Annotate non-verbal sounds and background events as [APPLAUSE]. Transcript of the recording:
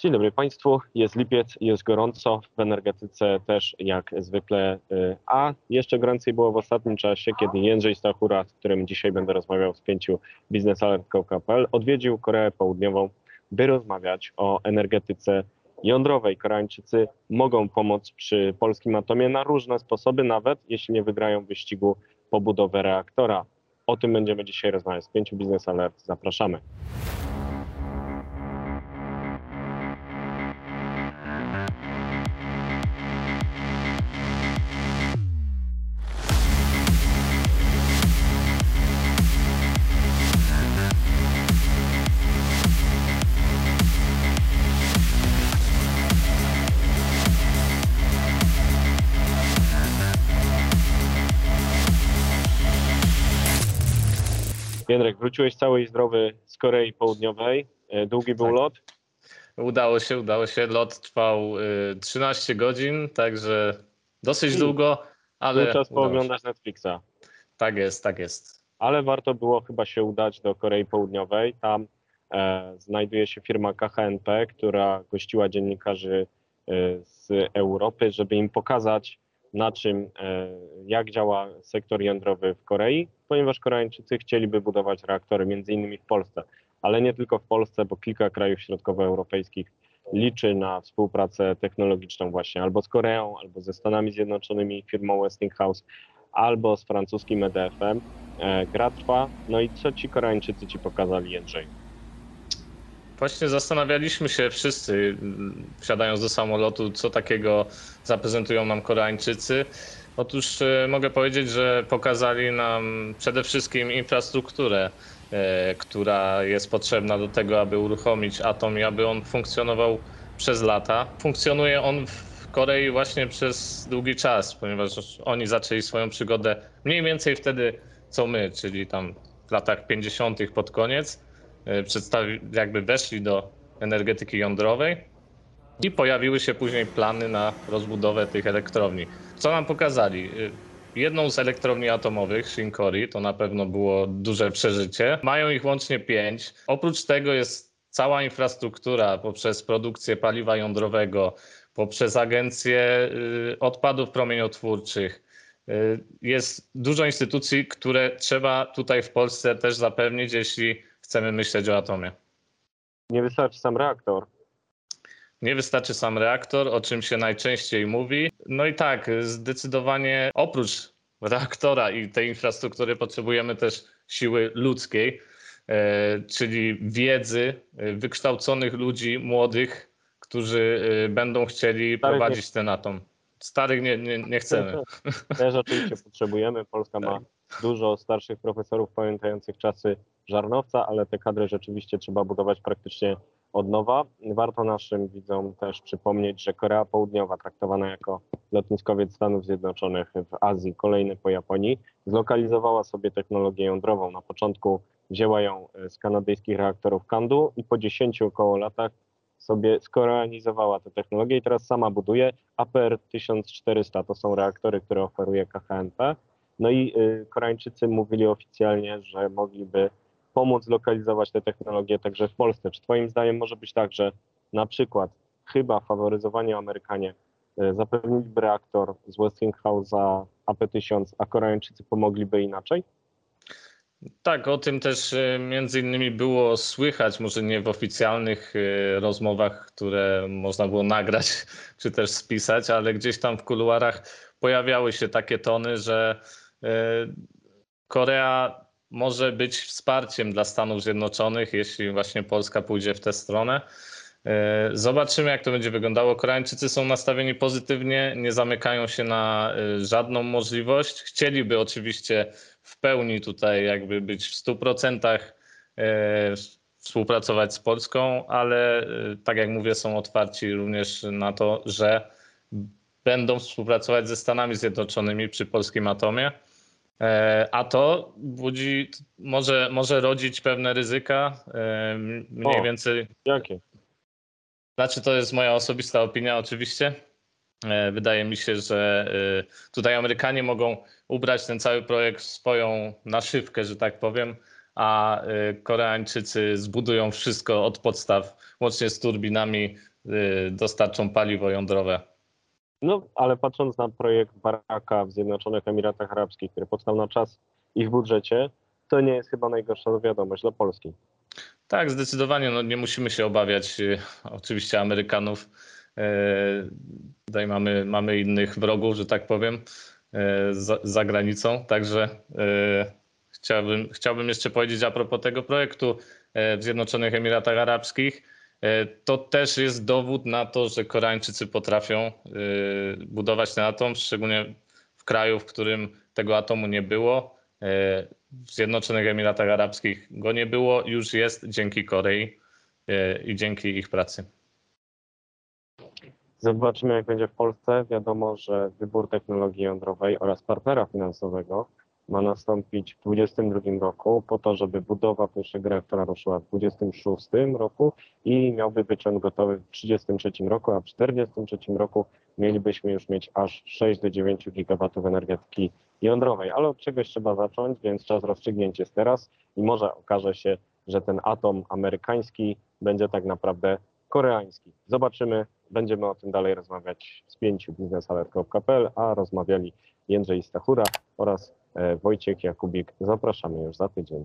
Dzień dobry Państwu. Jest lipiec, jest gorąco, w energetyce też jak zwykle, y, a jeszcze goręcej było w ostatnim czasie, kiedy Jędrzej Stachura, z którym dzisiaj będę rozmawiał w spięciu biznesalert.pl, odwiedził Koreę Południową, by rozmawiać o energetyce jądrowej. Koreańczycy mogą pomóc przy polskim atomie na różne sposoby, nawet jeśli nie wygrają wyścigu po budowę reaktora. O tym będziemy dzisiaj rozmawiać w spięciu Biznes Alert. Zapraszamy. Jędrek, wróciłeś cały i zdrowy z Korei Południowej. E, Długi był Tak. lot. Udało się, udało się. Lot trwał y, 13 godzin, także dosyć Hmm. długo, ale Był czas się. pooglądać Netflixa. Tak jest, tak jest. Ale warto było chyba się udać do Korei Południowej. Tam e, znajduje się firma KHNP, która gościła dziennikarzy e, z Europy, żeby im pokazać, na czym, e, jak działa sektor jądrowy w Korei, ponieważ Koreańczycy chcieliby budować reaktory między innymi w Polsce, ale nie tylko w Polsce, bo kilka krajów środkowoeuropejskich liczy na współpracę technologiczną właśnie albo z Koreą, albo ze Stanami Zjednoczonymi, firmą Westinghouse, albo z francuskim EDF-em. E, gra trwa. No i co ci Koreańczycy ci pokazali, Jędrzej? Właśnie zastanawialiśmy się wszyscy, wsiadając do samolotu, co takiego zaprezentują nam Koreańczycy. Otóż y, mogę powiedzieć, że pokazali nam przede wszystkim infrastrukturę, e, która jest potrzebna do tego, aby uruchomić atom i aby on funkcjonował przez lata. Funkcjonuje on w Korei właśnie przez długi czas, ponieważ oni zaczęli swoją przygodę mniej więcej wtedy, co my, czyli tam w latach 50. pod koniec e, przedstawi, jakby weszli do energetyki jądrowej i pojawiły się później plany na rozbudowę tych elektrowni. Co nam pokazali? Y, Jedną z elektrowni atomowych, Shinkori, to na pewno było duże przeżycie. Mają ich łącznie pięć. Oprócz tego jest cała infrastruktura poprzez produkcję paliwa jądrowego, poprzez agencję y, odpadów promieniotwórczych. Y, Jest dużo instytucji, które trzeba tutaj w Polsce też zapewnić, jeśli chcemy myśleć o atomie. Nie wystarczy sam reaktor. Nie wystarczy sam reaktor, o czym się najczęściej mówi. No i tak, zdecydowanie oprócz reaktora i tej infrastruktury potrzebujemy też siły ludzkiej, e, czyli wiedzy, e, wykształconych ludzi, młodych, którzy e, będą chcieli Starych nie- prowadzić ten atom. Starych nie, nie, nie chcemy. [LAUGHS] Też oczywiście potrzebujemy. Polska ma dużo starszych profesorów pamiętających czasy żarnowca, ale te kadry rzeczywiście trzeba budować praktycznie od nowa. Warto naszym widzom też przypomnieć, że Korea Południowa, traktowana jako lotniskowiec Stanów Zjednoczonych w Azji, kolejny po Japonii, zlokalizowała sobie technologię jądrową. Na początku wzięła ją e, z kanadyjskich reaktorów Kandu i po 10 około latach sobie skoreanizowała tę technologię i teraz sama buduje APR 1400. To są reaktory, które oferuje KHNP. No i y, Koreańczycy mówili oficjalnie, że mogliby pomóc lokalizować te technologie także w Polsce. Czy Twoim zdaniem może być tak, że na przykład chyba faworyzowani Amerykanie y, zapewniliby reaktor z Westinghouse'a AP1000, a Koreańczycy pomogliby inaczej? Tak, o tym też e, między innymi było słychać, może nie w oficjalnych rozmowach, które można było nagrać czy też spisać, ale gdzieś tam w kuluarach pojawiały się takie tony, że Korea może być wsparciem dla Stanów Zjednoczonych, jeśli właśnie Polska pójdzie w tę stronę. E, Zobaczymy, jak to będzie wyglądało. Koreańczycy są nastawieni pozytywnie, nie zamykają się na e, żadną możliwość. Chcieliby oczywiście w pełni tutaj jakby być w 100% e, współpracować z Polską, ale e, tak jak mówię, są otwarci również na to, że będą współpracować ze Stanami Zjednoczonymi przy polskim atomie. E, A to budzi, może, może rodzić pewne ryzyka. e, Mniej O. więcej Jakie? znaczy, to jest moja osobista opinia, oczywiście. E, Wydaje mi się, że tutaj Amerykanie mogą ubrać ten cały projekt w swoją naszywkę, że tak powiem, a Koreańczycy zbudują wszystko od podstaw, łącznie z turbinami dostarczą paliwo jądrowe. No, ale patrząc na projekt Baraka w Zjednoczonych Emiratach Arabskich, który powstał na czas i w budżecie, to nie jest chyba najgorsza wiadomość dla Polski. Tak, zdecydowanie. No, nie musimy się obawiać y, oczywiście Amerykanów. Y, Tutaj mamy, mamy innych wrogów, że tak powiem, y, za, za granicą. Także y, chciałbym, chciałbym jeszcze powiedzieć a propos tego projektu w Zjednoczonych Emiratach Arabskich. Y, To też jest dowód na to, że Koreańczycy potrafią y, budować ten atom, szczególnie w kraju, w którym tego atomu nie było. Y, W Zjednoczonych Emiratach Arabskich go nie było, już jest dzięki Korei i dzięki ich pracy. Zobaczymy, jak będzie w Polsce. Wiadomo, że wybór technologii jądrowej oraz partnera finansowego ma nastąpić w 2022 roku, po to, żeby budowa pierwszego reaktora ruszyła w 2026 roku i miałby być on gotowy w 2033 roku, a w 2043 roku mielibyśmy już mieć aż 6 do 9 gigawatów energetyki jądrowej. Ale od czegoś trzeba zacząć, więc czas rozstrzygnięć jest teraz i może okaże się, że ten atom amerykański będzie tak naprawdę koreański. Zobaczymy, będziemy o tym dalej rozmawiać z pięciu biznesalert.pl, a rozmawiali Jędrzej Stachura oraz e, Wojciech Jakubik. Zapraszamy już za tydzień.